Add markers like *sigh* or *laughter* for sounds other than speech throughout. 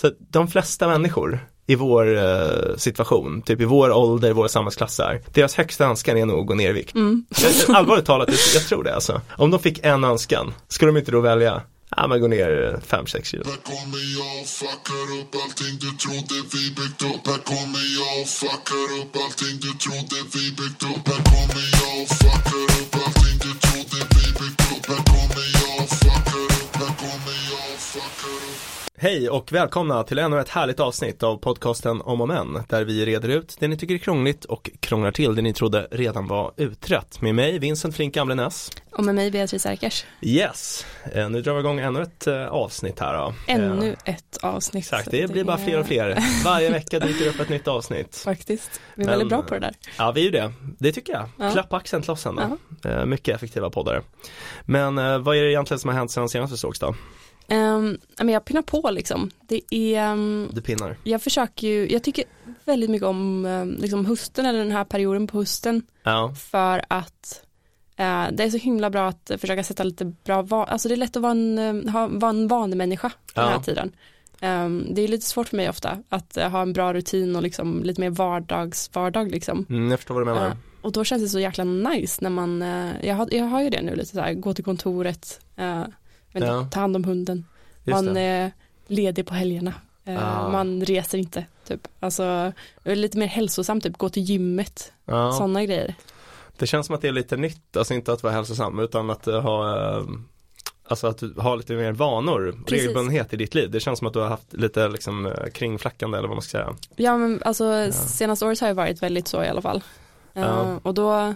Så de flesta människor i vår eh, situation, typ i vår ålder, våra samhällsklasser, deras högsta önskan är nog att gå ner i vikt. Mm. Jag- Allvarligt talat, jag, jag tror det alltså. Om de fick en önskan, skulle de inte då välja, ja men gå ner 5-6 kilo. Här kommer jag och fuckar upp allting du trodde vi byggt upp Här kommer jag och fuckar upp allting du trodde vi byggt upp Här kommer jag Hej och välkomna till ännu ett härligt avsnitt av podcasten Om och Men där vi reder ut det ni tycker är krångligt och krånglar till det ni trodde redan var utrett. Med mig Vincent Flink Gamlenäs. Och med mig Beatrice Erkers. Yes, eh, nu drar vi igång ännu ett eh, avsnitt här då. Ännu Eh, ett avsnitt. Exakt, det blir bara fler och fler. *laughs* Varje vecka dyker upp ett nytt avsnitt. Faktiskt. Vi är Men- väldigt bra på det där. Ja, vi är ju det. Det tycker jag. Ja. Klapp axeln till oss ändå. Mycket effektiva poddare. Men vad är det egentligen som har hänt sedan senast vi sågs då? Um, men jag pinnar på liksom. Det är, ehm, Du pinnar. jag försöker ju, jag tycker väldigt mycket om ehm, liksom hösten eller den här perioden på hösten Ja, för att eh, det är så himla bra att försöka sätta lite bra alltså det är lätt att vara en, eh, ha, vara en vanemänniska den här Ja. tiden. Ehm, det är lite svårt för mig ofta att eh, ha en bra rutin och liksom lite mer vardags, vardag liksom. mm, jag förstår vad du menar. Ja, och då känns det så jäkla nice när man, jag har, jag har ju det nu lite så här, gå till kontoret, men Ja. ta hand om hunden, Just man det. är ledig på helgerna, eh, Ah. man reser inte, typ. Alltså, lite mer hälsosamt, typ gå till gymmet, Ja. sådana grejer. Det känns som att det är lite nytt, alltså inte att vara hälsosam utan att eh, ha eh, Alltså att du har lite mer vanor, Precis. regelbundenhet i ditt liv. Det känns som att du har haft lite liksom kringflackande eller vad man ska säga. Ja men alltså senaste året har ju varit väldigt så i alla fall. Ja. och då,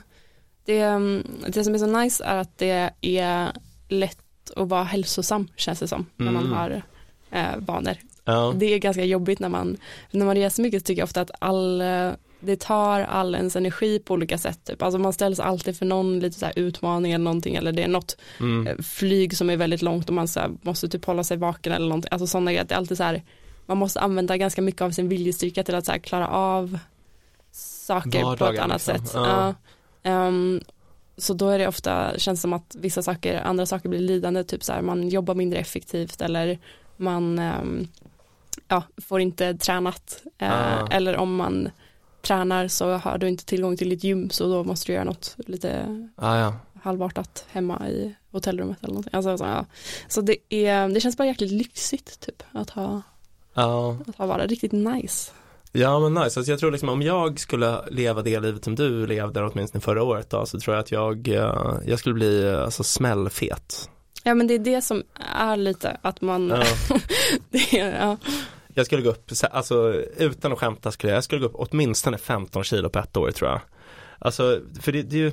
det, mm, det som är så nice är att det är lätt att vara hälsosam känns det som, när man Mm. har eh, vanor. Ja, Det är ganska jobbigt när man, när man reser mycket tycker jag ofta att all, eh, det tar all ens energi på olika sätt. Typ. Alltså man ställs alltid för någon lite så här utmaning eller någonting eller det är något mm. eh, flyg som är väldigt långt och man så måste typ hålla sig vaken eller någonting. Alltså sådana grejer, det är alltid så här, man måste använda ganska mycket av sin viljestyrka till att så klara av saker på ett Vardagen, annat liksom. sätt. Ja. Ja. Ehm, så då är det ofta, känns som att vissa saker, andra saker blir lidande, typ så här, man jobbar mindre effektivt eller man ehm, ja, får inte tränat. Eh, Ah. Eller om man tränar så har du inte tillgång till ditt gym så då måste du göra något lite ah, ja. halvartat hemma i hotellrummet eller någonting. Alltså, så, ja. så det, är, det känns bara jäkligt lyxigt typ att ha, Ja, att ha vara riktigt nice. Ja men nice. Alltså jag tror liksom om jag skulle leva det livet som du levde åtminstone förra året då, så tror jag att jag, eh, jag skulle bli eh, alltså smällfet. Ja men det är det som är lite att man, Ja. *laughs* det ja. Jag skulle gå upp, så- alltså utan att skämta skulle jag, jag skulle gå upp åtminstone 15 kilo på ett år tror jag. Alltså, för det, det är ju,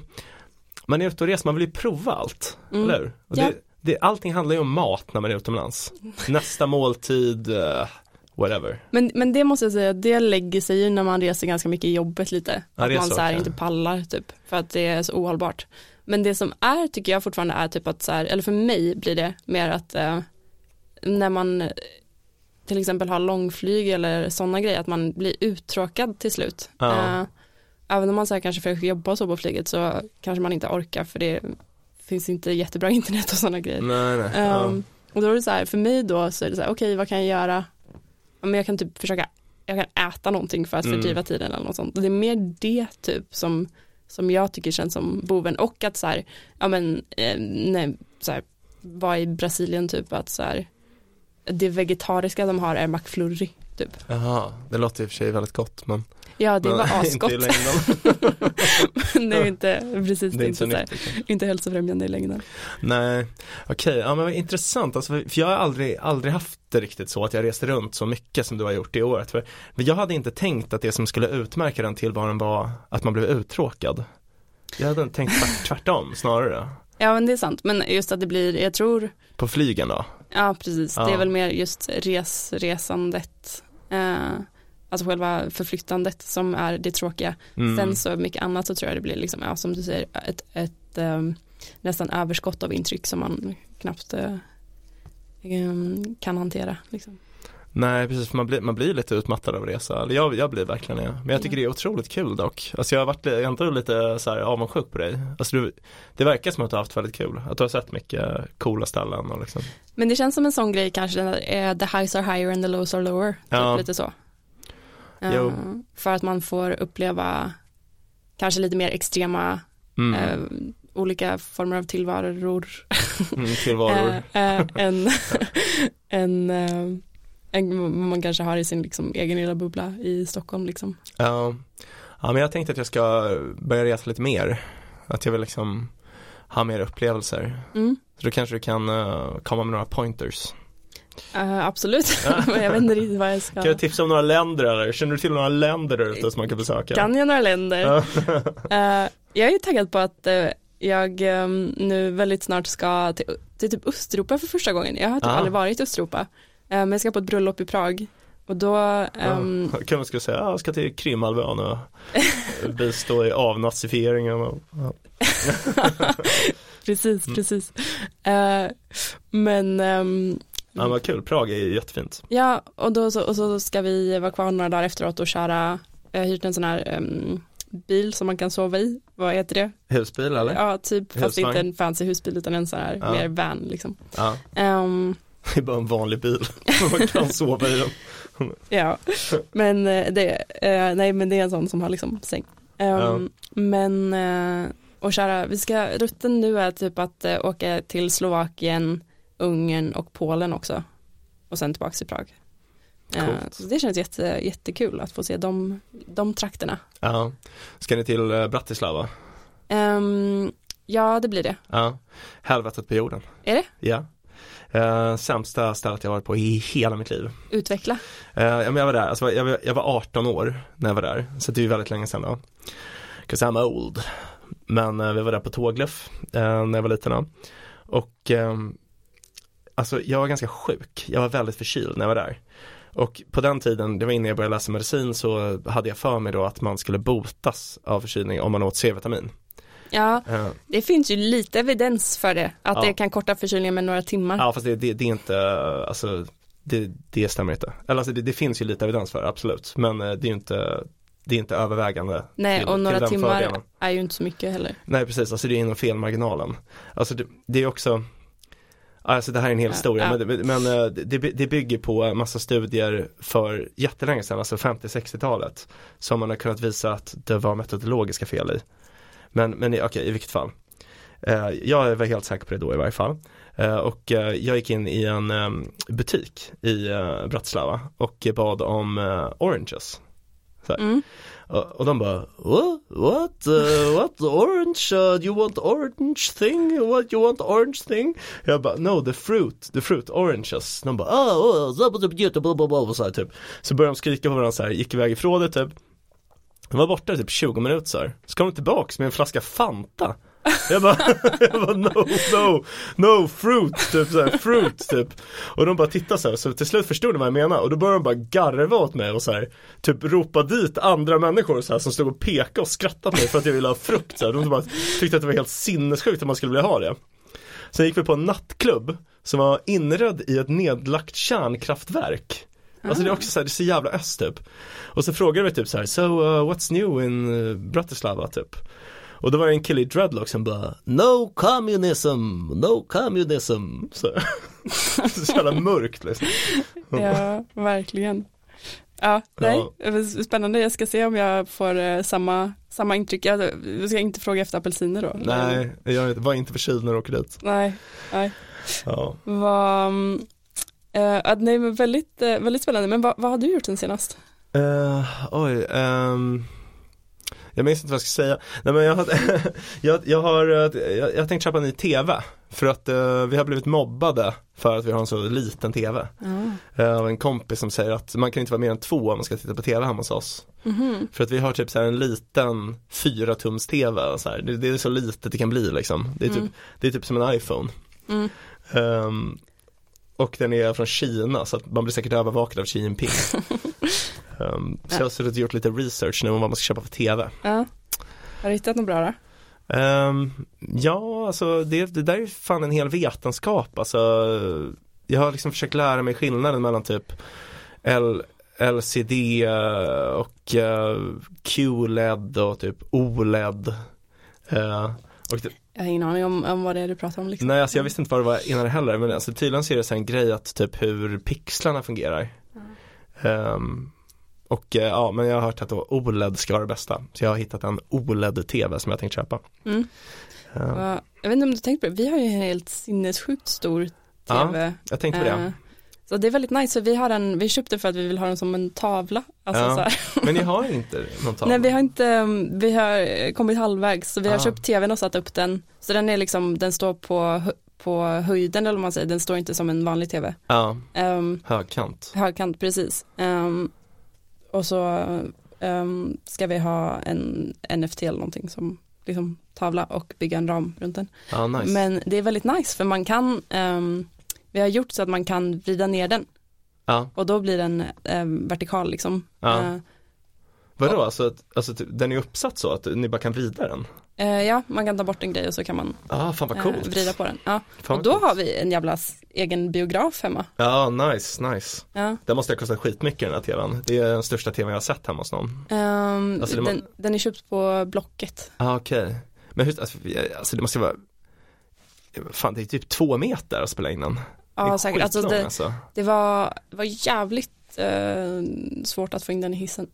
man är ute och reser, man vill ju prova allt, Mm. eller hur? Och Ja. det, det, allting handlar ju om mat när man är utomlands. *laughs* Nästa måltid, eh, whatever. Men, men det måste jag säga, det lägger sig ju när man reser ganska mycket i jobbet lite. Ja, att man så, så här inte pallar typ, för att det är så ohållbart. Men det som är, tycker jag fortfarande är typ att så här, eller för mig blir det mer att eh, när man eh, till exempel har långflyg eller sådana grejer, att man blir uttråkad till slut. Ja. Eh, även om man så här kanske försöker jobba så på flyget så kanske man inte orkar för det finns inte jättebra *laughs* internet och sådana grejer. Nej, nej. ja. Um, och då är det så här, för mig då så är det så här, okej vad kan jag göra? Men jag kan typ försöka, jag kan äta någonting för att Mm. fördriva tiden eller något sånt. Och det är mer det typ som, som jag tycker känns som boven och att så här, ja men, eh, nej, så här, vara i Brasilien typ att så här, det vegetariska de har är McFlurry typ. Jaha, det låter i och för sig väldigt gott men Ja det men var *laughs* inte asgott. i längden. *laughs* det är inte, precis, det är inte så så här, nytt. liksom. inte hälsofrämjande i längden. Nej, okej, ja men intressant, alltså, för jag har aldrig, aldrig haft det riktigt så att jag reste runt så mycket som du har gjort i året. För, men jag hade inte tänkt att det som skulle utmärka den tillvaron var att man blev uttråkad. Jag hade tänkt tvärt, tvärtom snarare. Ja men det är sant, men just att det blir, jag tror På flygen då? Ja, precis. Det Ja. är väl mer just res, resandet, eh, alltså själva förflyttandet som är det tråkiga. Mm. Sen så mycket annat så tror jag det blir liksom, ja, som du säger, ett, ett ehm, nästan överskott av intryck som man knappt ehm, kan hantera. Liksom. Nej precis, man blir, man blir lite utmattad av resa. Jag, jag blir verkligen det. Men jag tycker det är otroligt kul dock. Alltså jag har varit ändå lite så här avundsjuk på dig. Alltså du, det verkar som att du har haft väldigt kul. Att du har sett mycket coola ställen och liksom. Men det känns som en sån grej kanske, eh, the highs are higher and the lows are lower. Typ Ja. lite så. Eh, Jo. för att man får uppleva kanske lite mer extrema Mm. eh, olika former av tillvaror Mm, tillvaror. *laughs* eh, eh, än, än, *laughs* eh, än man kanske har i sin liksom, egen lilla bubbla i Stockholm liksom. Ja. ja, men jag tänkte att jag ska börja resa lite mer. Att jag vill liksom ha mer upplevelser. Mm. Så då kanske du kan eh, komma med några pointers. Eh, absolut, *laughs* men jag vet inte riktigt vad jag ska. Kan du tipsa om några länder eller? Känner du till några länder där ute som man kan besöka? Kan jag några länder? *laughs* Eh, jag är taggad på att eh, jag eh, nu väldigt snart ska till, till typ Östeuropa för första gången. Jag har typ Ah. aldrig varit i Östeuropa. Eh, men jag ska på ett bröllop i Prag. Och då, ehm, Ja, kan man skulle säga, ja, jag ska till Krimhalvön och *laughs* bistå i avnazifieringen och, ja. precis, Mm. precis. Eh, men ehm, ja, vad kul, Prag är ju jättefint. ja, och då så, och så ska vi vara kvar några dagar efteråt och köra, jag har hyrt en sån här ehm, bil som man kan sova i, vad heter det? Husbil eller? Ja, typ, fast Husvagn. inte en fancy husbil utan en sån här Ja. mer van liksom. Ja, Ehm, *laughs* det är bara en vanlig bil. *laughs* man kan sova i den. *laughs* Ja, men eh, det, eh, nej men det är en sån som har liksom säng. Ehm, Ja. Men, eh, och köra, vi ska, rutten nu är typ att eh, åka till Slovakien, Ungern och Polen också. Och sen tillbaka till Prag. Eh, Coolt. så det känns jätte, jättekul att få se de, de trakterna. Ja. Ska ni till eh, Bratislava? Ehm, ja, det blir det. Ja. Helvetet på jorden. Är det? Ja. Uh, sämsta stället jag varit på i hela mitt liv. Utveckla. Men jag var där, alltså, jag, var, jag var 18 år när jag var där, så det är ju väldigt länge sedan då. 'Cause I'm old. Men eh, vi var där på tågluff eh, när jag var liten då. Och ehm, alltså jag var ganska sjuk, jag var väldigt förkyld när jag var där. Och på den tiden, det var innan jag började läsa medicin, så hade jag för mig då att man skulle botas av förkylning om man åt C-vitamin. Ja, Eh, det finns ju lite evidens för det. Att Ja. det kan korta förkylningen med några timmar. Ja fast det, det, det är inte, alltså det, det stämmer inte. Eller alltså det, det finns ju lite evidens för det, absolut. Men eh, det är ju inte, det är inte övervägande. Nej, till- och några timmar fördelen. är ju inte så mycket heller. Nej precis, alltså det är inom felmarginalen. Alltså det, det är också Alltså det här är en hel Ja, historia, ja. men, det- men eh, det, det bygger på massa studier för jättelänge sedan, alltså 50-60-talet. Som man har kunnat visa att det var metodologiska fel i. Men, men okej, i vilket fall. Eh, jag var helt säker på det då i varje fall. Eh, och jag gick in i en eh, butik i Bratislava och bad om oranges. Mm. Och, och de bara What? What? Uh, what? Orange? Uh, you want orange thing? What? You want orange thing? Jag bara No, the fruit, the fruit oranges. De bara ah, oh, oh, blah, blah, blah, blah, blah, blah, och så här, typ. Så började de skrika på varandra så här, gick iväg ifrån det typ. De var borta typ 20 minuter så här. Så kom de tillbaks med en flaska Fanta. Jag bara, *laughs* jag bara no, no, no fruit, typ så här, fruit typ. Och de bara tittade så här, så till slut förstod de vad jag menade och då började de bara garva åt mig och så här, typ ropa dit andra människor så här, som stod och pekade och skrattade på mig för att jag ville ha frukt så här. De bara tyckte att det var helt sinnessjukt att man skulle vilja ha det. Sen gick vi på en nattklubb som var inredd i ett nedlagt kärnkraftverk. Alltså det är också så här, det är så jävla öst typ. Och så frågade vi typ så här, so uh, what's new in uh, Bratislava typ. Och då var det en kille i dreadlock som bara No communism, no communism. Så, *laughs* så jävla mörkt liksom. Ja, verkligen. Ja, nej, var spännande. Jag ska se om jag får eh, samma, samma intryck. Jag, ska inte fråga efter apelsiner då. Nej, jag var inte förkyld när du åker dit. Nej, nej. Ja. Vad, mm, eh, nej men väldigt, eh, väldigt spännande. Men vad, vad har du gjort sen senast? Eh, oj, ehm, jag minns inte vad jag ska säga. Nej men jag har, *laughs* jag, jag har, eh, jag, jag tänkte köpa en ny TV. För att eh, vi har blivit mobbade för att vi har en så liten TV. Ja. Eh, Av en kompis som säger att man kan inte vara mer än två om man ska titta på TV hemma hos oss. Mhm. För att vi har typ så en liten fyra tums TV. Så här. Det, det är så litet det kan bli liksom. Det är typ, Mm. det är typ som en iPhone. Mm. Ehm, och den är från Kina så att man blir säkert övervakad av Xi Jinping. *laughs* Ehm, så jag har suttit och gjort lite research nu om vad man ska köpa för TV. Ja. Har du hittat något bra då? Ehm, ja, alltså det, det där är ju fan en hel vetenskap. Alltså, jag har liksom försökt lära mig skillnaden mellan typ L, LCD eh, och eh, QLED och typ OLED. Eh, och det, Jag har ingen aning om, om vad det är du pratar om liksom. nej alltså jag visste inte vad det var innan heller men alltså tydligen så är det så en grej att typ hur pixlarna fungerar. Ehm, och eh, ja men jag har hört att OLED ska vara det bästa. Så jag har hittat en OLED-TV som jag tänkte köpa. Mm. Och Jag vet inte om du tänkt på det, vi har ju en helt sinnessjukt stor Ja, tv. jag tänkte på det. Eh, Så det är väldigt nice, för vi har den, vi köpte för att vi vill ha den som en tavla. Alltså Ja. så. *laughs* Men ni har inte någon tavla? Nej vi har inte, um, vi har kommit halvvägs, så vi har Ah. köpt tvn och satt upp den. Så den är liksom, den står på, på höjden eller vad man säger, den står inte som en vanlig tv. Ja, Um, högkant. högkant, precis. Um, och så um, ska vi ha en NFT eller någonting som liksom tavla och bygga en ram runt den. Ja, nice. Men det är väldigt nice för man kan, ehm, vi har gjort så att man kan vrida ner den Ja, och då blir den ehm, vertikal liksom. Ja. Eh, vadå alltså, alltså typ, den är uppsatt så att ni bara kan vrida den? eh, ja, man kan ta bort en grej och så kan man Ja, fan vad eh, coolt. vrida på den. Ja. Och då coolt. har vi en jävla egen biograf hemma. Ja, nice, nice. Ja. Det måste ha kostat skitmycket den här tvn. Det är den största tvn jag har sett hemma hos någon. Ehm, Alltså, det må- den, den är köpt på Blocket. Ja, okej. Men hur, alltså, alltså det måste vara Fan det är typ två meter att spela in den. Ja, säkert. Alltså det, alltså. det, var, det var jävligt eh, svårt att få in den i hissen.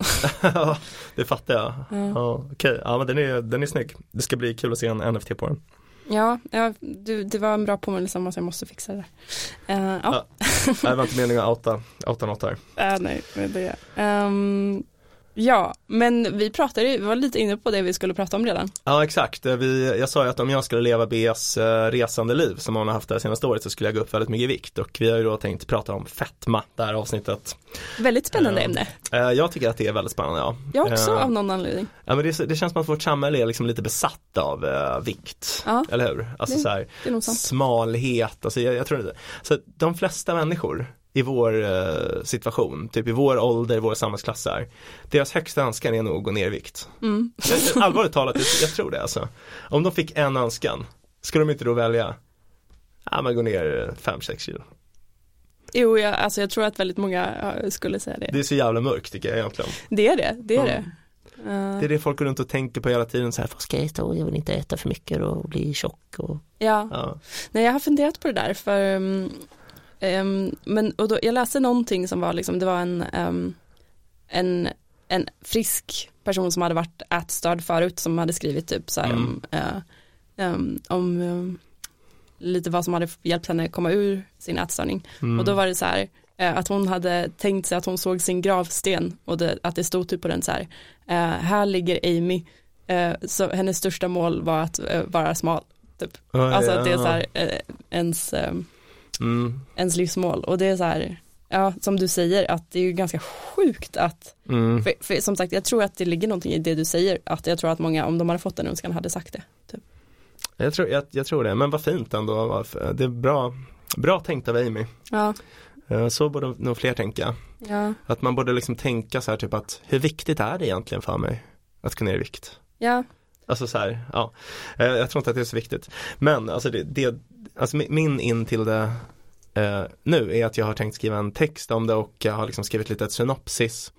*laughs* Det fattar jag. Ja. Ja, okej, ja men den är, den är snygg. Det ska bli kul att se en NFT på den. Ja, ja du, det var en bra påminnelse om att jag måste fixa det. Eh, ja. Ja. Det var inte meningen att outa, outa något här. Äh, *laughs* nej, men det Ehm, Ja, men vi pratade ju, vi var lite inne på det vi skulle prata om redan. Ja exakt, Eh, vi, jag sa ju att om jag skulle leva Beas eh, resande liv som hon har haft det senaste året så skulle jag gå upp väldigt mycket i vikt och vi har ju då tänkt prata om fetma det här avsnittet. Väldigt spännande Ja. ämne. Eh, jag tycker att det är väldigt spännande ja. Jag också Eh, av någon anledning. Ja men det, det känns som att vårt samhälle är liksom lite besatt av eh, vikt. Ja. Eller hur? Alltså Det- så här, Det smalhet, alltså jag, jag tror inte. Så de flesta människor i vår eh, situation, typ i vår ålder, våra samhällsklasser, deras högsta önskan är nog att gå ner i vikt. Mm. Jag- Allvarligt talat, jag, tror det alltså. Om de fick en önskan, skulle de inte då välja, ja men gå ner 5-6 kilo. Jo, jag, alltså jag tror att väldigt många skulle säga det. Det är så jävla mörkt tycker jag egentligen. Det är det, det är Mm. det. Eh, Det är det folk går runt och tänker på hela tiden så här, vad ska jag äta och jag vill inte äta för mycket och bli tjock och ja, ja. nej jag har funderat på det där för um, um, men och då, jag läste någonting som var liksom, det var en, um, en, en frisk person som hade varit ätstörd förut som hade skrivit typ så här Mm. om, eh, um, om lite vad som hade hjälpt henne komma ur sin ätstörning. Mm. Och då var det så här eh, att hon hade tänkt sig att hon såg sin gravsten och det, att det stod typ på den så här, eh, här ligger Amy, eh, så hennes största mål var att eh, vara smal. Typ. Ja, Alltså ja, att det är så här eh, ens, eh, Mm. ens livsmål och det är så här, ja som du säger att det är ju ganska sjukt att, Mm. för, för som sagt jag tror att det ligger någonting i det du säger, att jag tror att många om de hade fått en önskan hade sagt det. Jag, tror, jag, jag tror det, men vad fint ändå. Det är bra, bra tänkt av Amy. Ja, Eh, Så borde nog fler tänka. ja, Att man borde liksom tänka så här typ att hur viktigt är det egentligen för mig att gå ner i vikt? ja, Alltså så här, ja. Eh, Jag tror inte att det är så viktigt. Men alltså det, det alltså mi- min in till det eh, nu är att jag har tänkt skriva en text om det och jag har liksom skrivit lite ett synopsis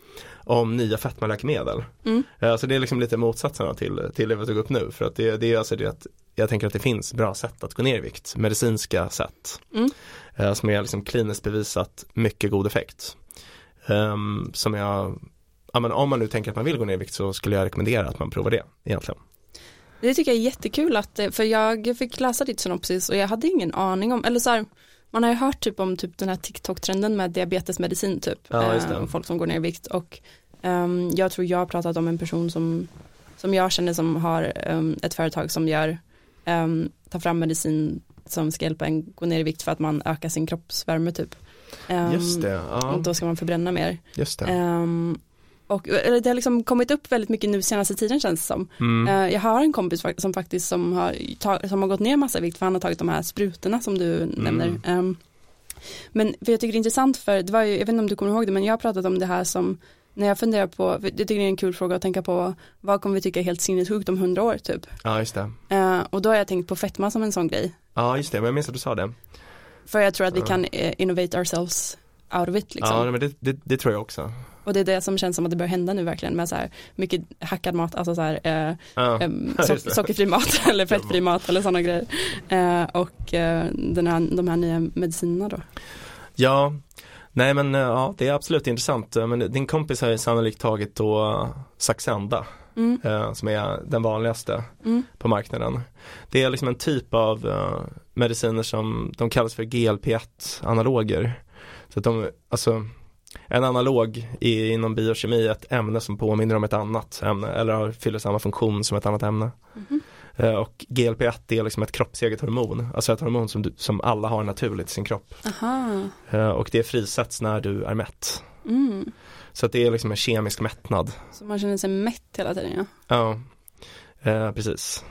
om nya fetmaläkemedel. Mm. Eh, Så det är liksom lite motsatserna till, till det vi tog upp nu. För att det, det är alltså det att jag tänker att det finns bra sätt att gå ner i vikt, medicinska sätt. Mm. Eh, Som är liksom kliniskt bevisat mycket god effekt. Ehm, som jag, ja men om man nu tänker att man vill gå ner i vikt så skulle jag rekommendera att man provar det egentligen. Det tycker jag är jättekul att, eh, för jag fick läsa ditt synopsis och jag hade ingen aning om, eller så här, man har ju hört typ om typ den här TikTok-trenden med diabetesmedicin typ, Ja, eh, folk som går ner i vikt och ehm, jag tror jag har pratat om en person som, som jag känner som har ehm, ett företag som gör, um, tar fram medicin som ska hjälpa en gå ner i vikt för att man ökar sin kroppsvärme typ. Ehm, Just det, ja, Och då ska man förbränna mer. just det. Ehm, och eller det har liksom kommit upp väldigt mycket nu senaste tiden känns det som. Mm. Eh, Jag har en kompis som faktiskt som har, som har gått ner massa vikt för han har tagit de här sprutorna som du nämner. Ehm, Men för jag tycker det är intressant för det var ju, jag vet inte om du kommer ihåg det men jag har pratat om det här som när jag funderar på, jag tycker det är en kul fråga att tänka på vad kommer vi tycka är helt sinnessjukt om hundra år typ. Ja, just det. Eh, Och då har jag tänkt på fetma som en sån grej. Ja, just det, men jag minns att du sa det. För jag tror att vi kan eh, innovate ourselves out of it liksom. Ja men det, det, det tror jag också. Och det är det som känns som att det börjar hända nu verkligen med så här mycket hackad mat, alltså så här eh, em, Ja, so sockerfri mat *laughs* eller fettfri mat eller sådana grejer. Eh, och eh, den här, de här nya medicinerna då. Ja, nej men eh, ja det är absolut intressant. Eh, Men din kompis har ju sannolikt tagit då eh, Saxenda Mm, eh, som är den vanligaste mm, på marknaden. Det är liksom en typ av eh, mediciner som de kallas för GLP-1 analoger. Så att de, alltså en analog i, inom biokemi är ett ämne som påminner om ett annat ämne eller har- fyller samma funktion som ett annat ämne. mhm, Eh, och GLP-1 är liksom ett kroppseget hormon, alltså ett hormon som, du, som alla har naturligt i sin kropp. aha, Eh, och det frisätts när du är mätt. mm. Så att det är liksom en kemisk mättnad. Så man känner sig mätt hela tiden ja. Ja, eh, precis.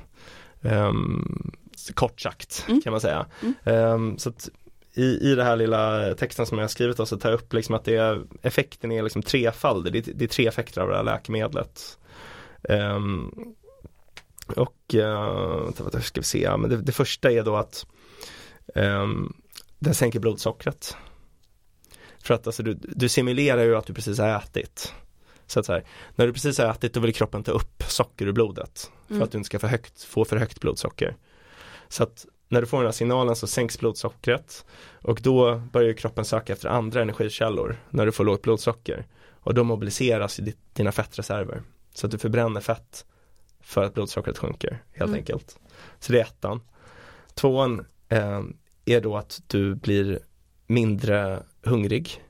Så kort sagt Mm. kan man säga. Mm. Ehm, så att i, i det här lilla texten som jag har skrivit då, så tar jag upp liksom att det är, effekten är liksom trefaldig. Det, är- det är tre effekter av det här läkemedlet. Ehm, och uh, ska vi se, men det, det första är då att um, den sänker blodsockret. För att alltså, du, du simulerar ju att du precis har ätit. Så att så här, när du precis har ätit då vill kroppen ta upp socker ur blodet för Mm. att du inte ska för högt, få för högt blodsocker. Så att när du får den här signalen så sänks blodsockret och då börjar kroppen söka efter andra energikällor när du får lågt blodsocker och då mobiliseras dina fettreserver så att du förbränner fett för att blodsockret sjunker helt Mm. enkelt. Så det är ettan. Tvåan eh, är då att du blir mindre hungrig,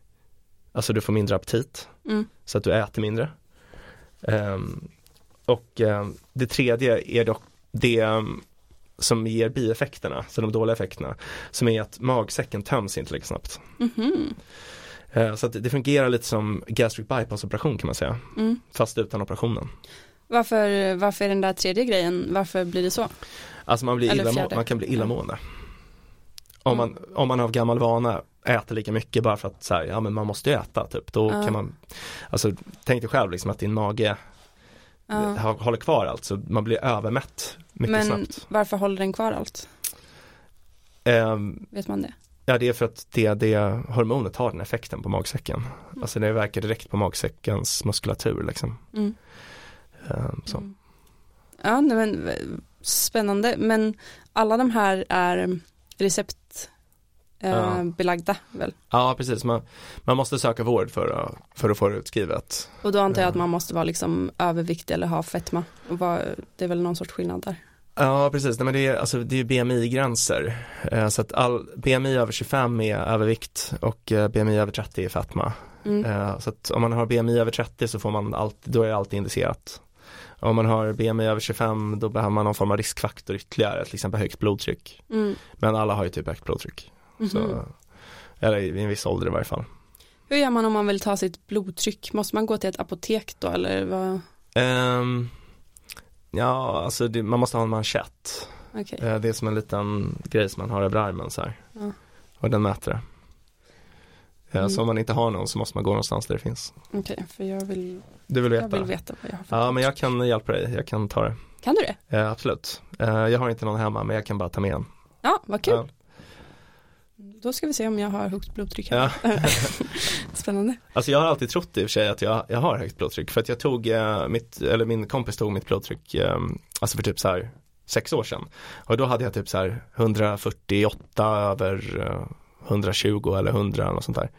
alltså du får mindre aptit Mm. så att du äter mindre. Ehm, och ehm, det tredje är dock det som ger bieffekterna, så de dåliga effekterna, som är att magsäcken töms inte lika snabbt. Mhm. Eh, så att det fungerar lite som gastric bypass operation kan man säga, Mm. fast utan operationen. Varför, varför är den där tredje grejen, varför blir det så? Alltså man, blir Eller illa, fjärde. man kan bli illamående. Om man, om man av gammal vana äter lika mycket bara för att så här, ja men man måste äta typ, då Ja. kan man, alltså tänk dig själv liksom att din mage Ha- håller kvar allt så man blir övermätt mycket Men snabbt. varför håller den kvar allt? Ehm, Vet man det? ja det är för att det, det hormonet har den effekten på magsäcken. Mm. Alltså det verkar direkt på magsäckens muskulatur liksom. Mm. Ehm, så. Mm. Ja, men spännande. Men alla de här är recept Ja. belagda väl? Ja precis, man, man måste söka vård för att, för att få det utskrivet. Och då antar jag att Ja. man måste vara liksom överviktig eller ha fetma. Och vad, det är väl någon sorts skillnad där. Ja precis, Nej, men det är, alltså, det är BMI-gränser. Eh, så att all, BMI över 25 är övervikt och eh, BMI över 30 är fetma. Mm. Eh, Så att om man har BMI över 30 så får man alltid, då är det alltid indicerat. Om man har BMI över 25 då behöver man någon form av riskfaktor ytterligare, till exempel högt blodtryck. Mm. Men alla har ju typ högt blodtryck. Mhm. Så, eller i en viss ålder i varje fall. Hur gör man om man vill ta sitt blodtryck? Måste man gå till ett apotek då eller vad? Ehm, ja, alltså det, man måste ha en manschett. Okej. Eh, det är som en liten grej som man har över armen så här. Ja. Och den mäter det. Eh, Mm. Så om man inte har någon så måste man gå någonstans där det finns. Okej, för jag vill, Du vill jag veta? vill veta vad jag har för Ja, men jag kan hjälpa dig. Jag kan ta det. Kan du det? Eh, absolut. Jag har inte någon hemma men jag kan bara ta med en. Ja, vad kul. Då ska vi se om jag har högt blodtryck. Ja. *laughs* Spännande. Alltså jag har alltid trott i och för sig att jag, jag har högt blodtryck för att jag tog eh, mitt, eller min kompis tog mitt blodtryck, eh, alltså för typ så här sex år sedan. Och då hade jag typ så här 148 över eh, 120 eller 100 eller något sånt där.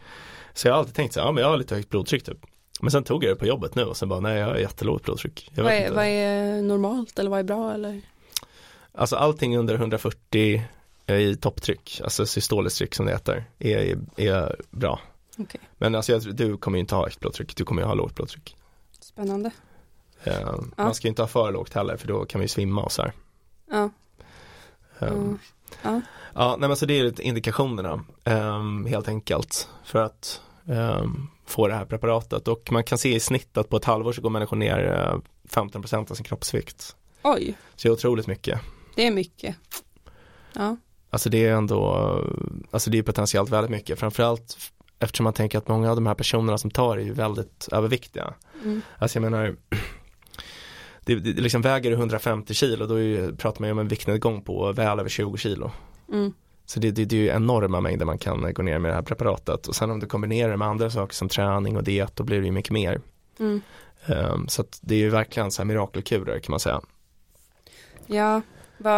Så jag har alltid tänkt så här, ja men jag har lite högt blodtryck typ. Men sen tog jag det på jobbet nu och sen bara, nej jag har jättelågt blodtryck. Vad är, vad är normalt eller vad är bra eller? Alltså allting under 140 i topptryck, alltså systoliskt tryck som det heter, är, är bra. Okej. Men alltså jag, du kommer ju inte ha högt blodtryck, du kommer ju ha lågt blodtryck. Spännande. Eh, Man ska ju inte ha för lågt heller för då kan ju svimma och så här. Ja. Eh, Mm. Ja. Ja, nej men så det är indikationerna eh, helt enkelt för att eh, få det här preparatet och man kan se i snitt att på ett halvår så går människor ner eh, 15% av sin kroppsvikt. Oj, Så det är otroligt mycket. det är mycket. Ja. Alltså det är ändå, alltså det är potentiellt väldigt mycket, framförallt eftersom man tänker att många av de här personerna som tar är ju väldigt överviktiga. Mm. Alltså jag menar, *clears throat* det, det liksom väger du 150 kilo, då är pratar man ju om en viktnedgång på väl över 20 kilo. Mm. Så det, det, det är ju enorma mängder man kan gå ner med det här preparatet och sen om du kombinerar det med andra saker som träning och diet då blir det ju mycket mer. Mm. Um, så det är ju verkligen så här mirakelkurer kan man säga. Ja,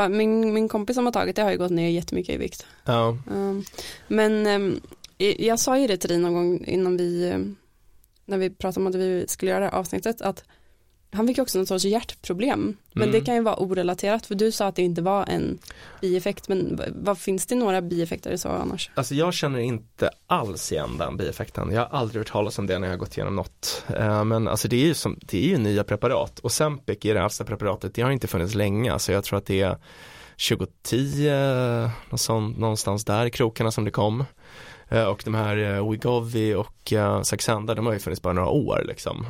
min, min kompis som har tagit det har ju gått ner jättemycket i vikt. Ja, Um, men um, jag sa ju det till dig någon gång innan vi, um, när vi pratade om att vi skulle göra det här avsnittet, att han fick också någon sorts hjärtproblem. Men Mm. det kan ju vara orelaterat, för du sa att det inte var en bieffekt, men vad, finns det några bieffekter så annars? Alltså jag känner inte alls igen den bieffekten. Jag har aldrig hört talas om det när jag har gått igenom något. Eh, Men alltså det är ju som, det är ju nya preparat och Zempic är det äldsta preparatet, det har inte funnits länge. Så jag tror att det är 2010, något sånt, någonstans där i krokarna som det kom. Eh, Och de här eh, Wegovy och Saxenda, de har ju funnits bara några år liksom.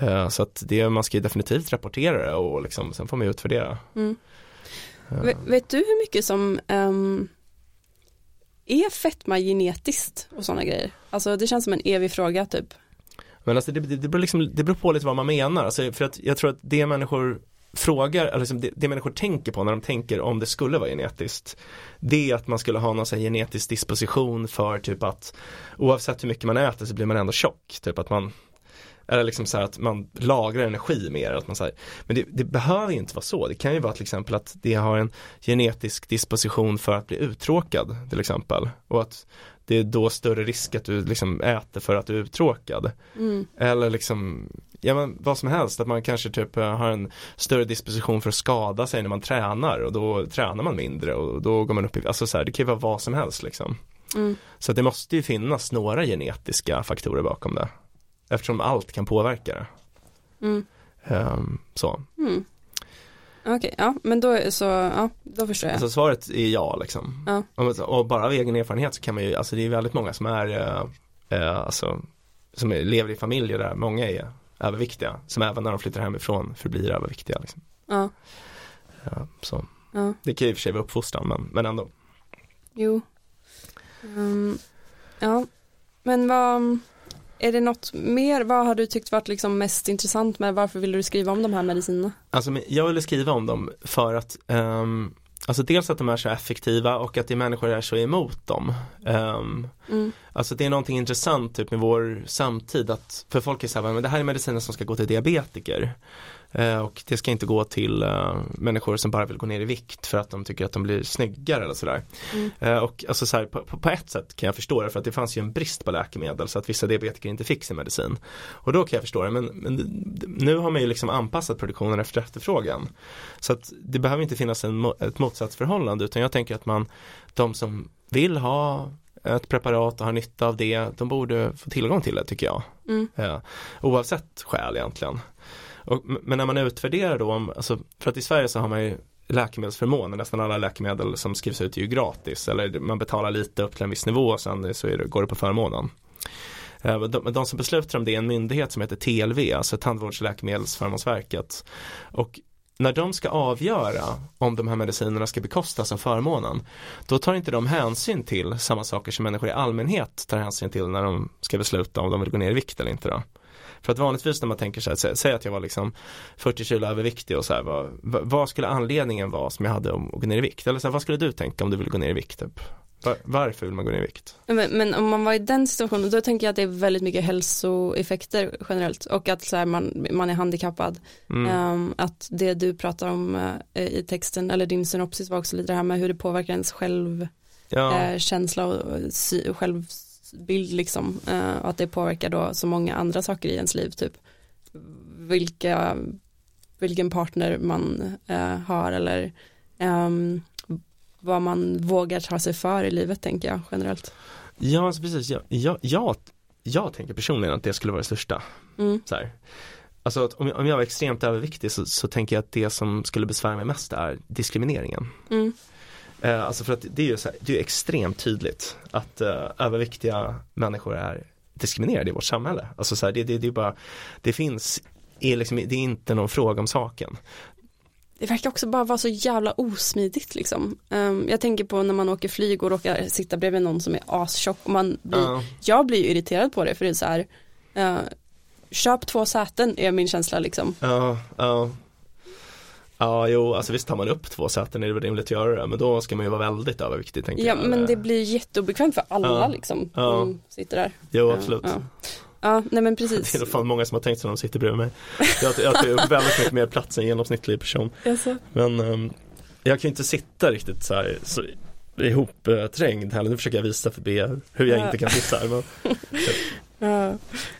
Eh, Så att det, man ska ju definitivt rapportera det och liksom, sen får man ju utvärdera. Mm. Eh, Vet, du hur mycket som um, är fetma genetiskt och sådana grejer? Alltså det känns som en evig fråga typ. Men alltså det, det, det, beror liksom, det beror på lite vad man menar. Alltså för att jag tror att det människor frågar, eller liksom det, det människor tänker på när de tänker om det skulle vara genetiskt. Det är att man skulle ha någon genetisk disposition för typ att oavsett hur mycket man äter så blir man ändå tjock. Typ att man eller liksom så här att man lagrar energi mer. Att man så här, men det, det behöver ju inte vara så. Det kan ju vara till exempel att det har en genetisk disposition för att bli uttråkad till exempel. Och att det är då större risk att du liksom äter för att du är uttråkad. Mm. Eller liksom, ja men vad som helst, att man kanske typ eh, har en större disposition för att skada sig när man tränar och då tränar man mindre och då går man upp i, alltså så här, det kan ju vara vad som helst liksom. Mm. Så det måste ju finnas några genetiska faktorer bakom det. Eftersom allt kan påverka det. Mm. Ehm, så. Mm. Okej, ja men då, så, ja, då förstår jag. Alltså svaret är ja liksom. Ja. Och, och bara av egen erfarenhet så kan man ju, alltså det är väldigt många som är, eh, eh, alltså, som är, lever i familjer där många är överviktiga. Som även när de flyttar hemifrån förblir överviktiga. Liksom. Ja, Ja, så. ja, Det kan ju i och för sig vara uppfostran men, men ändå. jo. Ehm, ja, men vad, är det något mer, vad har du tyckt varit liksom mest intressant med, varför ville du skriva om de här medicinerna? Alltså jag ville skriva om dem för att ehm, Alltså dels att de är så effektiva och att det människor är så emot dem. Ehm, Mm. Alltså det är någonting intressant typ med vår samtid att för folk är så här, men det här är mediciner som ska gå till diabetiker. Eh, och det ska inte gå till eh, människor som bara vill gå ner i vikt för att de tycker att de blir snyggare eller sådär. Mm. Eh, och alltså så här, på, på, ett sätt kan jag förstå det för att det fanns ju en brist på läkemedel så att vissa diabetiker inte fick sin medicin. Och då kan jag förstå det men, men nu har man ju liksom anpassat produktionen efter efterfrågan. Så att det behöver inte finnas en, ett motsatsförhållande utan jag tänker att man, de som vill ha ett preparat och har nytta av det, de borde få tillgång till det tycker jag. Mm. Eh, oavsett skäl egentligen. Och, men när man utvärderar då, om, alltså, för att i Sverige så har man ju läkemedelsförmåner, nästan alla läkemedel som skrivs ut är ju gratis eller man betalar lite upp till en viss nivå och sen så det, går det på förmånen. Eh, men De, de som beslutar om det är en myndighet som heter TLV, alltså Tandvårds och läkemedelsförmånsverket. Och när de ska avgöra om de här medicinerna ska bekostas av förmånen, då tar inte de hänsyn till samma saker som människor i allmänhet tar hänsyn till när de ska besluta om de vill gå ner i vikt eller inte då. För att vanligtvis när man tänker så här, säg att jag var liksom 40 kilo överviktig och så här, vad, vad- vad skulle anledningen vara som jag hade om att gå ner i vikt? Eller så här, vad skulle du tänka om du ville gå ner i vikt? Typ? Var, varför vill man gå ner i vikt? Men, men om man var i den situationen, då tänker jag att det är väldigt mycket hälsoeffekter generellt och att så här, man, man är handikappad. Mm. Ehm, att det du pratar om eh, i texten, eller din synopsis var också lite det här med hur det påverkar ens självkänsla Ja, eh, känsla och, och sy- självbild liksom. Eh, och att det påverkar då så många andra saker i ens liv, typ vilka, vilken partner man eh, har eller ehm, vad man vågar ta sig för i livet tänker jag generellt. ja alltså precis. Jag, jag, jag, jag tänker personligen att det skulle vara det största. Mm. Så här. Alltså om, jag, om jag var extremt överviktig så, så tänker jag att det som skulle besvära mig mest är diskrimineringen. Mm. Eh, alltså för att det är ju så här, det är extremt tydligt att eh, överviktiga människor är diskriminerade i vårt samhälle. Alltså så här, det, det, det är bara, det finns, är liksom, det är inte någon fråga om saken. Det verkar också bara vara så jävla osmidigt liksom. Ehm, jag tänker på när man åker flyg och råkar sitta bredvid någon som är astjock och man blir, Ja. jag blir irriterad på det för det är så här, eh, köp två säten är min känsla liksom. Ja, ja. Ja, jo, alltså visst tar man upp två säten är det väl rimligt att göra det, men då ska man ju vara väldigt överviktig tänker Ja jag. men det blir jätteobekvämt för alla Ja. liksom. Ja. som sitter där. Jo, absolut. Ja, nej men Det är precis. nog fan många som har tänkt sig när de sitter bredvid mig. Jag, jag tar väldigt mycket mer plats än genomsnittlig person. Alltså. Men ehm, jag kan ju inte sitta riktigt så här så ihopträngd heller. Nu försöker jag visa för B hur jag Ja. inte kan sitta. Men *laughs* Ja. Uh,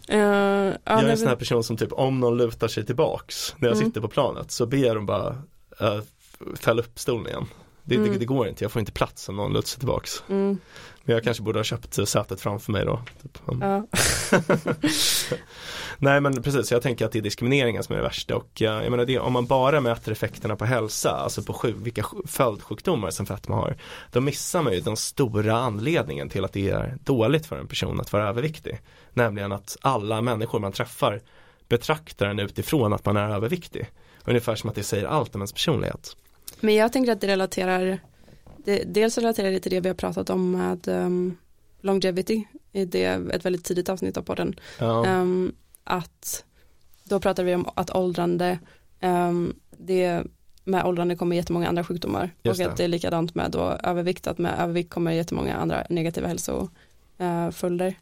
ja, jag är en sån här person som typ om någon lutar sig tillbaks när jag Mm. sitter på planet så ber de bara uh, fälla upp stolen igen. Det, det, Mm. det går inte, jag får inte plats om någon lutar sig tillbaks. mm, Men jag kanske borde ha köpt sätet framför mig då. Typ. Ja. *laughs* Nej men precis, jag tänker att det är diskrimineringen som är det värsta och jag menar det, om man bara mäter effekterna på hälsa, alltså på sjuk, vilka sj- följdsjukdomar som fetma har, då missar man ju den stora anledningen till att det är dåligt för en person att vara överviktig. Nämligen att alla människor man träffar betraktar en utifrån att man är överviktig. Ungefär som att det säger allt om ens personlighet. Men jag tänker att det relaterar, det, dels relaterar det till det vi har pratat om med um, longevity, i det ett väldigt tidigt avsnitt av podden. Ja, Ehm, att då pratar vi om att åldrande, um, det med åldrande kommer jättemånga andra sjukdomar Just och att det är likadant med då övervikt, att med övervikt kommer jättemånga andra negativa hälsoföljder.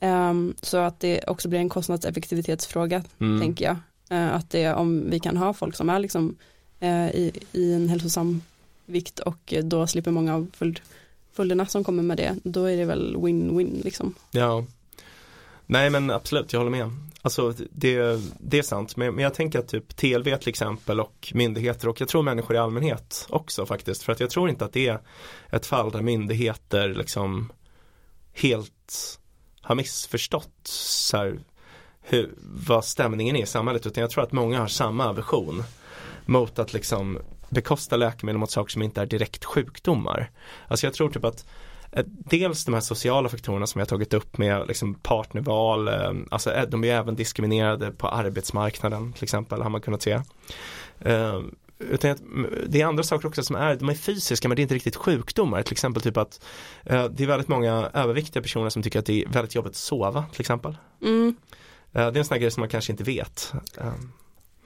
Um, så att det också blir en kostnadseffektivitetsfråga mm. tänker jag. Eh, att det om vi kan ha folk som är liksom eh, Eh, i, i en hälsosam vikt och eh, då slipper många av följd, följderna som kommer med det, då är det väl win-win liksom. Ja. Nej men absolut, jag håller med. Alltså det, det är sant, men, men jag tänker att typ TLV till exempel och myndigheter och jag tror människor i allmänhet också faktiskt för att jag tror inte att det är ett fall där myndigheter liksom helt har missförstått så här, hur, vad stämningen är i samhället utan jag tror att många har samma aversion mot att liksom bekosta läkemedel mot saker som inte är direkt sjukdomar. Alltså jag tror typ att eh, Dels de här sociala faktorerna som jag har tagit upp med liksom partnerval, eh, alltså eh, de är även diskriminerade på arbetsmarknaden till exempel har man kunnat se. Utan det är andra saker också som är, de är fysiska men det är inte riktigt sjukdomar, till exempel typ att det är väldigt många överviktiga personer som tycker att det är väldigt jobbigt att sova till exempel. Mm, Det är en sån här grej som man kanske inte vet.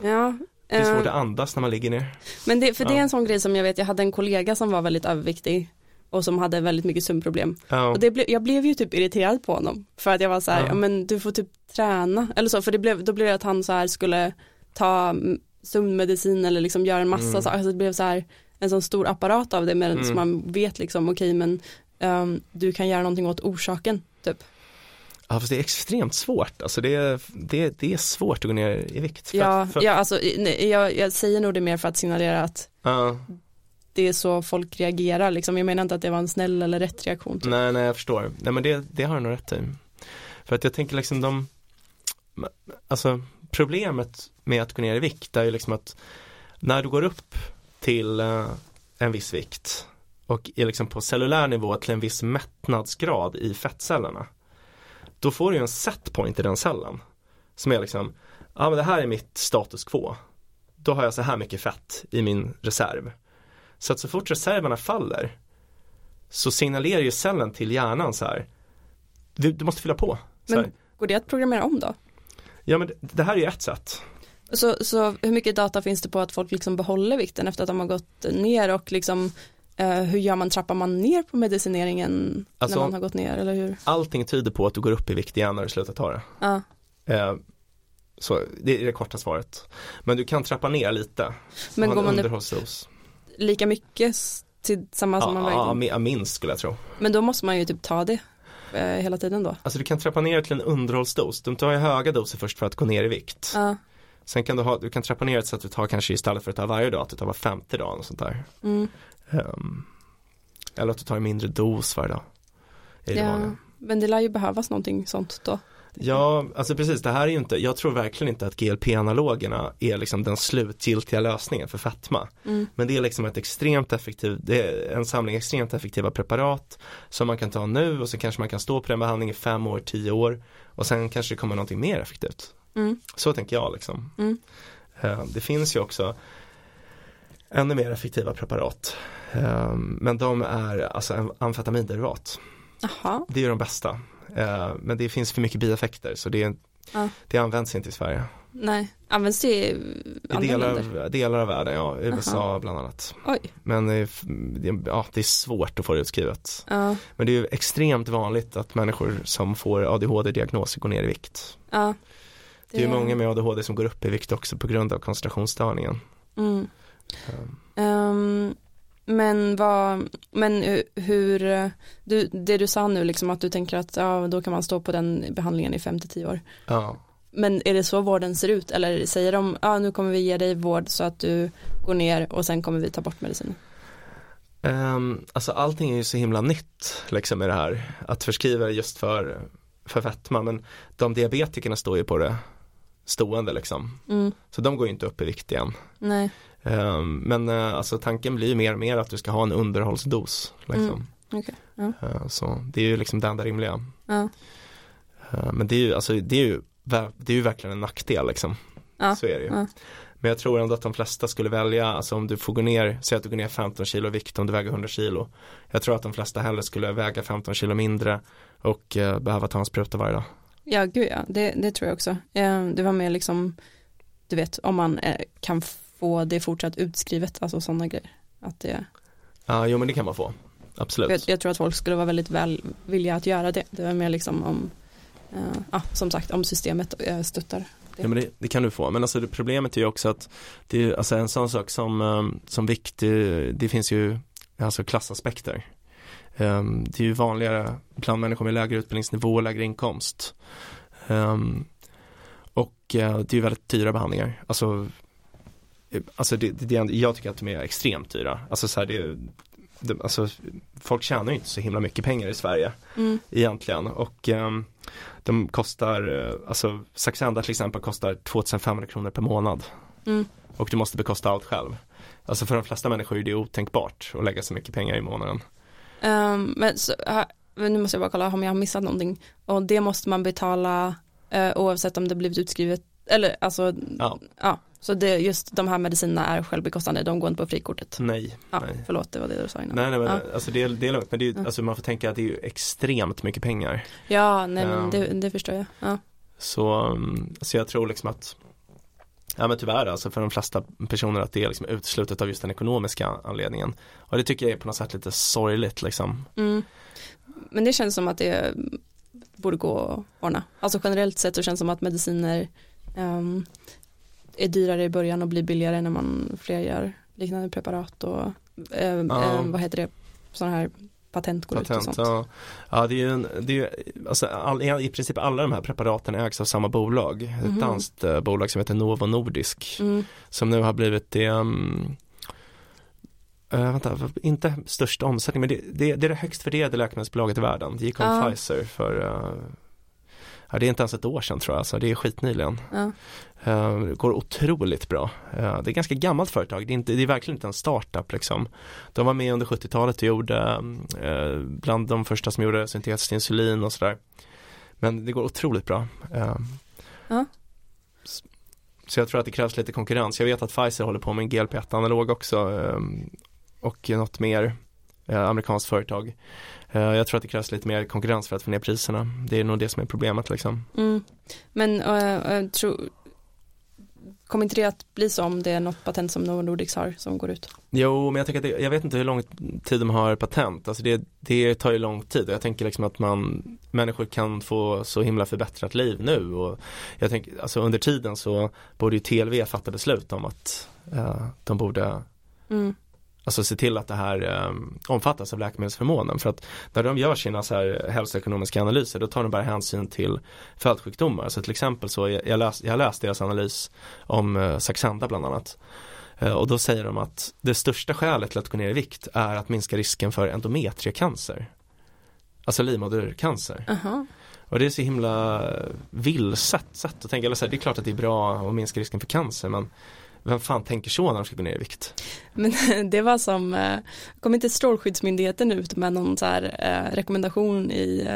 Ja. Det är svårt eh, att andas när man ligger ner. men det, för det är en sån grej som jag vet, jag hade en kollega som var väldigt överviktig och som hade väldigt mycket sömnproblem. Ja, Och det ble, jag blev ju typ irriterad på honom för att jag var så här, Ja. ja. men du får typ träna eller så, för det blev, då blev det att han så här skulle ta sömnmedicin eller liksom göra en massa Mm. saker, alltså det blev så här en sån stor apparat av det men Mm. man vet liksom, okej men ehm, du kan göra någonting åt orsaken typ. Ja fast det är extremt svårt, alltså det är, det, det är svårt att gå ner i vikt. För Ja, att- för, ja alltså nej, jag, jag säger nog det mer för att signalera att ja. det är så folk reagerar liksom, jag menar inte att det var en snäll eller rätt reaktion. Typ. Nej, nej jag förstår. Nej men det, det har du nog rätt i. För att jag tänker liksom de, alltså problemet med att gå ner i vikt är ju liksom att när du går upp till eh, en viss vikt och är liksom på cellulär nivå till en viss mättnadsgrad i fettcellerna då får du ju en setpoint i den cellen som är liksom, ja men det här är mitt status quo då har jag så här mycket fett i min reserv så att så fort reserverna faller så signalerar ju cellen till hjärnan så här du, du måste fylla på. Så Men- här. Går det att programmera om då? Ja men det, det här är ju ett sätt. Så, så hur mycket data finns det på att folk liksom behåller vikten efter att de har gått ner och liksom hur gör man, trappar man ner på medicineringen Alltså- när man har gått ner eller hur? Allting tyder på att du går upp i vikt igen när du slutar ta det. Ja. Eh, så det är det korta svaret. Men du kan trappa ner lite. Men går man upp lika mycket till samma som man vägde? ja, minst skulle jag tro. Men då måste man ju typ ta det eh, hela tiden då. Alltså du kan trappa ner till en underhållsdos. Du tar ju höga doser först för att gå ner i vikt. Ja. Sen kan du ha, du kan trappa ner det så att du tar kanske istället för att ta varje dag, att du tar var femte dag och sånt där. Mm. Ehm, eller att du tar en mindre dos varje dag. Det ja. Men det lär ju behövas någonting sånt då. Ja, alltså precis, det här är ju inte, jag tror verkligen inte att GLP-analogerna är liksom den slutgiltiga lösningen för fetma. Mm. Men det är liksom ett extremt effektivt, det är en samling extremt effektiva preparat som man kan ta nu och så kanske man kan stå på den behandlingen i fem år, tio år och sen kanske det kommer någonting mer effektivt. Mm. Så tänker jag liksom. Mm. Eh, Det finns ju också ännu mer effektiva preparat. Eh, Men de är alltså am- amfetaminderivat. Jaha, Det är de bästa. Eh, Men det finns för mycket bieffekter så det, Ja. det används inte i Sverige. nej. Används det i I delar, länder? av- delar av världen, ja, USA Aha. bland annat. Oj, Men ja, det är svårt att få det utskrivet. ja, Men det är ju extremt vanligt att människor som får ADHD-diagnoser går ner i vikt. ja. Det är ju många med ADHD som går upp i vikt också på grund av koncentrationsstörningen. Mm. Um, men vad, men hu- hur, du, det du sa nu liksom att du tänker att ja, då kan man stå på den behandlingen i 5-10 år. Ja, Men är det så vården ser ut eller säger de, ja nu kommer vi ge dig vård så att du går ner och sen kommer vi ta bort medicinen? um, alltså allting är ju så himla nytt liksom med det här. Att förskriva det just för, för fetma men de diabetikerna står ju på det stående liksom. Mm, Så de går ju inte upp i vikt igen. nej, Um, men uh, alltså tanken blir mer och mer att du ska ha en underhållsdos. Liksom. Mm. okej. Ja. Uh, så det är ju liksom det enda rimliga. Ja, Uh, men det är ju, alltså, det är ju, det är ju verkligen en nackdel liksom. Ja, Så är det ju. Men jag tror ändå att de flesta skulle välja, alltså om du får gå ner, säg att du går ner 15 kilo i vikt om du väger 100 kilo. Jag tror att de flesta hellre skulle väga 15 kilo mindre och eh, behöva ta en spruta varje dag. Ja gud ja, det, det tror jag också. Ehm, det var mer liksom, du vet, om man eh, kan få det fortsatt utskrivet, alltså sådana grejer. Att det, Ja, jo men det kan man få. Absolut. jag, jag tror att folk skulle vara väldigt väl villiga att göra det. Det var mer liksom om, eh, ja, som sagt, om systemet eh, stöttar. Ja men det, det kan du få, men alltså det, problemet är ju också att det är alltså en sån sak som, som vikt, det, det finns ju alltså klassaspekter. Um, det är ju vanligare bland människor med lägre utbildningsnivå och lägre inkomst. Um, och uh, det är ju väldigt dyra behandlingar. Alltså, eh, alltså det, det, det, jag tycker att de är extremt dyra. Alltså så här, det, det, alltså, folk tjänar ju inte så himla mycket pengar i Sverige Mm, egentligen och ehm, de kostar, eh, alltså Saxenda till exempel kostar 2500 kronor per månad mm, och du måste bekosta allt själv. Alltså för de flesta människor är det otänkbart att lägga så mycket pengar i månaden. Ehm, men så, nu måste jag bara kolla om jag har missat någonting. Och det måste man betala eh, oavsett om det blivit utskrivet, eller alltså, Ja. ja. Så det, just de här medicinerna är självbekostande, de går inte på frikortet. Nej, Ja, nej. förlåt, det var det du sa innan. Nej, nej men Ja. alltså det det är lugnt, men det är, Ja. alltså man får tänka att det är ju extremt mycket pengar. Ja, nej men det, det förstår jag. Ja. Så, mm, så jag tror liksom att Ja men tyvärr alltså för de flesta personer att det är liksom uteslutet av just den ekonomiska anledningen. Och det tycker jag är på något sätt lite sorgligt liksom. Mm. Men det känns som att det borde gå att ordna. Alltså generellt sett så känns det som att mediciner ehm, är dyrare i början och blir billigare när man fler gör liknande preparat och Ja. ehm, vad heter det, sådana här patent går ut och Patent, sånt. ja. ja det är ju en, det är ju, alltså all, i princip alla de här preparaten ägs av samma bolag, ett Mhm. danskt bolag som heter Novo Nordisk Mm, som nu har blivit det um, eh, vänta, inte största omsättning men det, det, det är det högst värderade läkemedelsbolaget i världen. Det gick om Ja. Pfizer för uh, ja, det är inte ens ett år sedan tror jag, så det är skitnyligen. ja. Det går otroligt bra. Eh, det är ett ganska gammalt företag, det är, inte, det är verkligen inte en startup liksom. De var med under 70-talet och gjorde eh, bland de första som gjorde syntetiskt insulin och sådär. Men det går otroligt bra. Ja. Så jag tror att det krävs lite konkurrens. Jag vet att Pfizer håller på med en GLP-1 analog också och något mer amerikanskt företag. Eh, jag tror att det krävs lite mer konkurrens för att få ner priserna. Det är nog det som är problemet liksom. Mm. Men jag tror Kommer inte det att bli så om det är något patent som Novo Nordisk har som går ut? Jo, men jag tycker att det, jag vet inte hur lång tid de har patent. Alltså det, det tar ju lång tid. Jag tänker liksom att man, människor kan få så himla förbättrat liv nu och jag tänker, alltså under tiden så borde ju TLV fatta beslut om att eh, de borde Mm. Alltså se till att det här eh, omfattas av läkemedelsförmånen för att när de gör sina så här hälsoekonomiska analyser då tar de bara hänsyn till följdsjukdomar. Så till exempel så, jag, jag, läs, jag läste deras analys om eh, Saxenda bland annat. Eh, och då säger de att det största skälet till att gå ner i vikt är att minska risken för endometriecancer. Alltså livmodercancer. Aha. Och det är så himla vilset sätt att tänka. Eller så här, det är klart att det är bra att minska risken för cancer men vem fan tänker så när de ska gå ner i vikt? Men *laughs* det var som, eh, kom inte Strålskyddsmyndigheten ut med någon så här eh, rekommendation i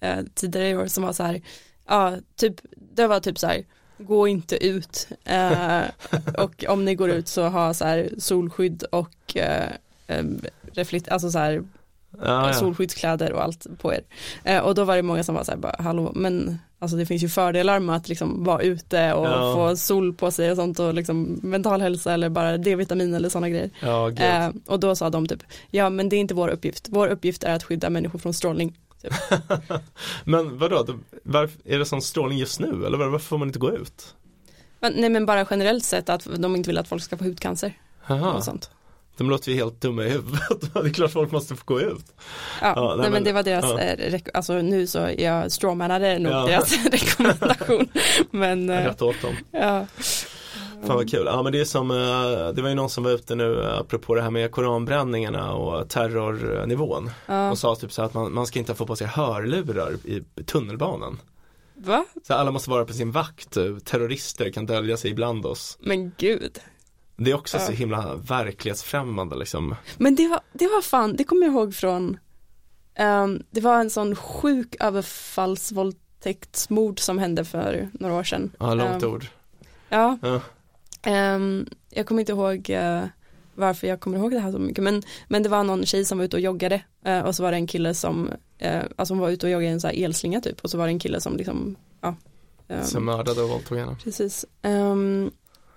eh, tidigare i år som var så här, ja, typ, det var typ så här, gå inte ut eh, och om ni går ut så ha så här solskydd och reflekt, alltså så här Ja, ja. solskyddskläder och allt på er. Och då var det många som var så här, bara, hallå, men Alltså det finns ju fördelar med att liksom vara ute och Ja. få sol på sig och sånt och liksom mental hälsa eller bara D-vitamin eller sådana grejer. Ja. Eh, och då sa de typ, ja men det är inte vår uppgift, vår uppgift är att skydda människor från strålning. *laughs* Men vadå, då- varför, är det sån strålning just nu eller var- varför får man inte gå ut? Men, nej men bara generellt sett att de inte vill att folk ska få hudcancer Jaha, och sånt. De låter ju helt dumma i huvudet. *laughs* det är klart folk måste få gå ut. Ja, Ja, nej, men, men- det var deras, ja. eh, alltså nu så jag strawmanade nog Ja. deras *laughs* rekommendation. Men eh, Rätt åt dem. ja. Fan vad kul. Ja men det är som, eh, det var ju någon som var ute nu apropå det här med koranbränningarna och terrornivån. ja. Och sa typ så att man, man ska inte få på sig hörlurar i tunnelbanan. Va? Så alla måste vara på sin vakt, terrorister kan dölja sig ibland oss. Men gud. Det är också Ja. så himla verklighetsfrämmande liksom. Men det var, det var fan, det kommer jag ihåg från, ehm, det var en sån sjuk överfallsvåldtäktsmord som hände för några år sedan. Ja, långt Ehm, ord. Ja, Ja. Ehm, jag kommer inte ihåg eh, varför jag kommer ihåg det här så mycket men, men det var någon tjej som var ute och joggade eh, och så var det en kille som, eh, alltså hon var ute och joggade i en sån här elslinga typ och så var det en kille som liksom, ja. ehm, Som mördade och våldtog henne. precis. Ehm,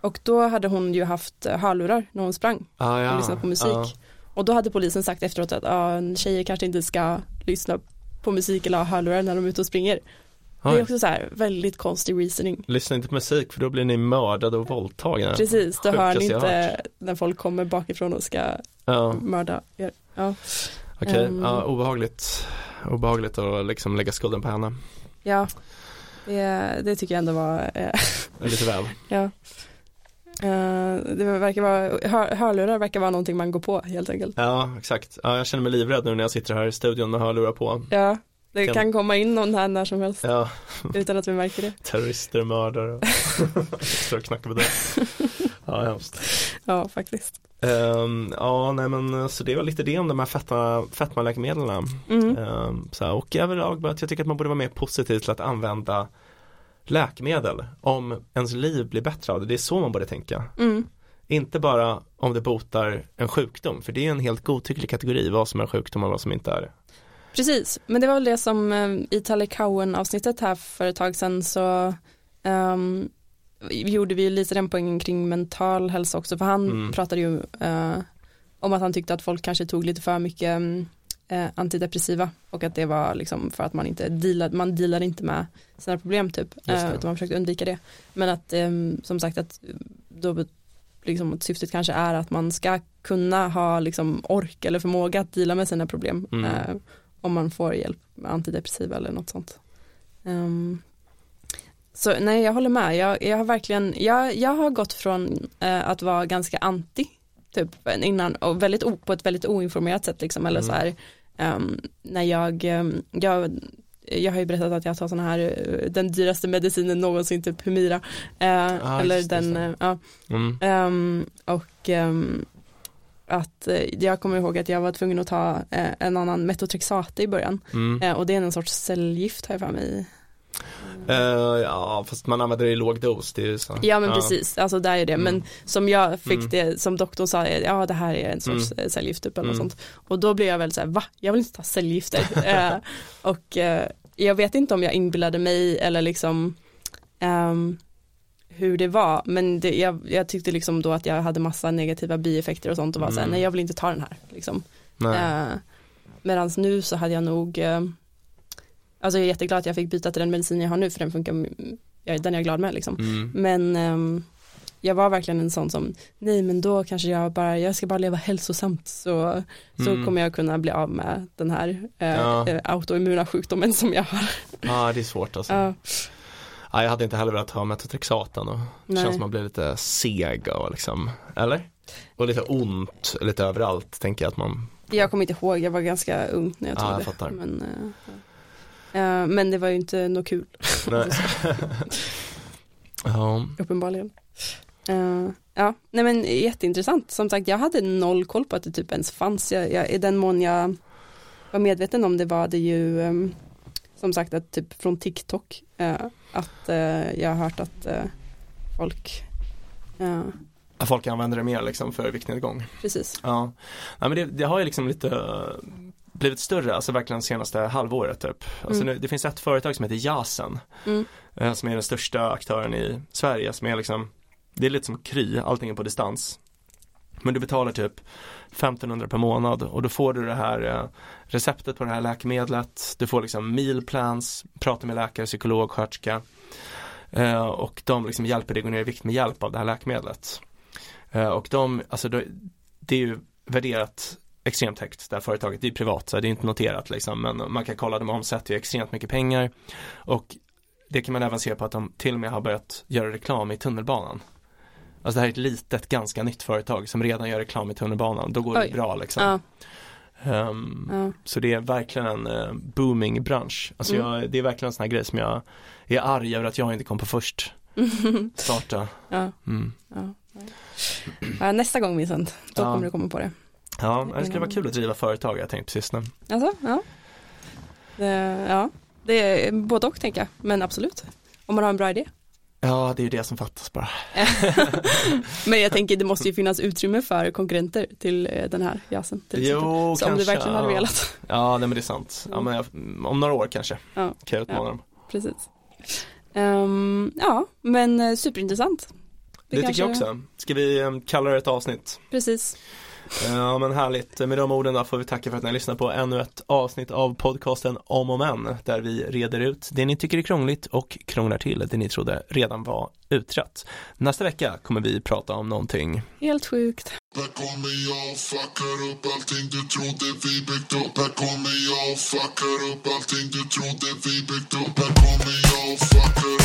och då hade hon ju haft eh, hörlurar när hon sprang Ah, ja. och lyssnade på musik. Ja. Och då hade polisen sagt efteråt att ja, tjejer kanske inte ska lyssna på musik eller ha hörlurar när de är ute och springer. Det är Oj. också så här väldigt konstig reasoning. Lyssna inte på musik för då blir ni mördade och våldtagna. Precis, då hör ni inte när folk kommer bakifrån och ska Ja, mörda er. Ja, okej. Ehm. Ja, obehagligt. Obehagligt att liksom lägga skulden på henne. ja. Det, det tycker jag ändå var, eh, Lite väl. *laughs* ja. Eh, det verkar vara, hör, hörlurar verkar vara någonting man går på helt enkelt. Ja, exakt. Ja, jag känner mig livrädd nu när jag sitter här i studion med hörlurar på. Ja, det Kan- kan komma in någon här när som helst Ja, utan att vi märker det. *laughs* terrorister, mördare. Och *laughs* knackar på dörren. *laughs* Ja, hemskt. Ja, faktiskt. Ehm, ja, nej men så det var lite det om de här fetma, fetmaläkemedlen. Mm. Så här, och överlag att jag tycker att man borde vara mer positiv till att använda läkemedel om ens liv blir bättre av det. Det är så man borde tänka. Mm. Inte bara om det botar en sjukdom, för det är en helt godtycklig kategori vad som är sjukdom och vad som inte är det. Precis, men det var väl det som eh, i Tally Cowen avsnittet här för ett tag sedan så ehm, gjorde vi lite den poängen kring mental hälsa också för han Mm. pratade ju eh, om att han tyckte att folk kanske tog lite för mycket mm, eh, antidepressiva och att det var liksom för att man inte dealade, man dealade inte med sina problem typ eh, utan man försökte undvika det men att ehm, som sagt att då liksom att syftet kanske är att man ska kunna ha liksom ork eller förmåga att deala med sina problem Mm. eh, om man får hjälp med antidepressiva eller något sånt. Ehm, så nej, jag håller med. Jag, jag har verkligen, jag, jag har gått från eh, att vara ganska anti, typ innan, och väldigt på ett väldigt oinformerat sätt liksom, eller Mm. så här, ehm, när jag, ehm, jag, jag har ju berättat att jag tar sådana här, eh, den dyraste medicinen någonsin, typ Humira, eh, Ah, eller den, eh, ja, Mm. Ehm, och att jag kommer ihåg att jag var tvungen att ta en annan metotrexate i början Mm. Och det är en sorts cellgift har jag för mig. Eh, ja, fast man använder det i låg dos, det är så. Ja men precis, alltså där är det, men Mm. som jag fick Mm. det, som doktorn sa, eh, ja det här är en sorts Mm. mm. cellgift typ eller något Mm. sånt. Och då blev jag väl så här, va? Jag vill inte ta cellgifter. *laughs* Eh, och eh, jag vet inte om jag inbillade mig eller liksom ehm, hur det var, men det, jag, jag tyckte liksom då att jag hade massa negativa bieffekter och sånt och var så här, Mm. nej jag vill inte ta den här. Liksom. Eh, Medan nu så hade jag nog, eh, alltså jag är jätteglad att jag fick byta till den medicin jag har nu för den funkar, jag, den är jag glad med liksom. Mm. Men ehm, jag var verkligen en sån som, nej men då kanske jag bara, jag ska bara leva hälsosamt så, så Mm. kommer jag kunna bli av med den här eh, Ja. eh, autoimmuna sjukdomen som jag har. Ja, det är svårt alltså. Ja, Ja, jag hade inte heller velat ha metotrexaten och det känns som man blir lite seg och liksom, eller? Och lite ont lite överallt tänker jag att man, jag kommer inte ihåg, jag var ganska ung när jag Ja, tog jag det. Men, eh, Eh, men det var ju inte något kul, nej. *laughs* ja, uppenbarligen. Eh, ja, nej men jätteintressant. Som sagt, jag hade noll koll på att det typ ens fanns. Jag, jag, I den mån jag var medveten om det var det ju ehm, som sagt att typ från TikTok eh, att jag har hört att folk folk använder det mer liksom för viktnedgång. precis. Ja, ja men det, det har ju liksom lite, blivit större, alltså verkligen senaste halvåret typ. Alltså Mm. nu, det finns ett företag som heter Jasen Mm. eh, som är den största aktören i Sverige som är liksom Det är lite som Kry, allting är på distans Men du betalar typ 1500 per månad och då får du det här eh, receptet på det här läkemedlet Du får liksom mealplans, pratar med läkare, psykolog, sköterska eh, Och de liksom hjälper dig gå ner i vikt med hjälp av det här läkemedlet Och de, alltså då, det är ju värderat extremt högt det här företaget, det är privat så det är inte noterat liksom men man kan kolla, de omsätter ju extremt mycket pengar och det kan man även se på att de till och med har börjat göra reklam i tunnelbanan. Alltså det här är ett litet, ganska nytt företag som redan gör reklam i tunnelbanan, då går Oj. det bra liksom. Ja, Ehm, ja. Så det är verkligen en eh, booming bransch. Alltså Mm. jag, det är verkligen en sån här grej som jag är arg över att jag inte kom på först. *laughs* Starta. ja, Mm. ja. Nästa gång Vincent, då kommer du komma på det. Ja, det skulle vara kul att driva företag, jag har tänkt precis nu. Alltså, ja. Det, ja, det är både och tänker jag, men absolut. Om man har en bra idé. Ja, det är ju det som fattas bara. *laughs* Men jag tänker det måste ju finnas utrymme för konkurrenter till eh, den här jasen. Till exempel. Jo, Så om du verkligen hade velat. Ja, nej men det är sant. Ja, men jag, om några år kanske Ja, kan jag utmana Ja. dem. precis. Ehm, ja, men eh, superintressant. Vi Det kanske- tycker jag också. Ska vi eh, kalla det ett avsnitt? Precis. Ja men härligt, med de orden då får vi tacka för att ni har lyssnat på ännu ett avsnitt av podcasten Om och Men där vi reder ut det ni tycker är krångligt och krånglar till det ni trodde redan var utrett. Nästa vecka kommer vi prata om någonting Helt sjukt. Här kommer jag och fuckar upp allting du trodde vi byggt upp Här kommer jag och fuckar upp allting du trodde vi byggt upp Här kommer jag och fuckar upp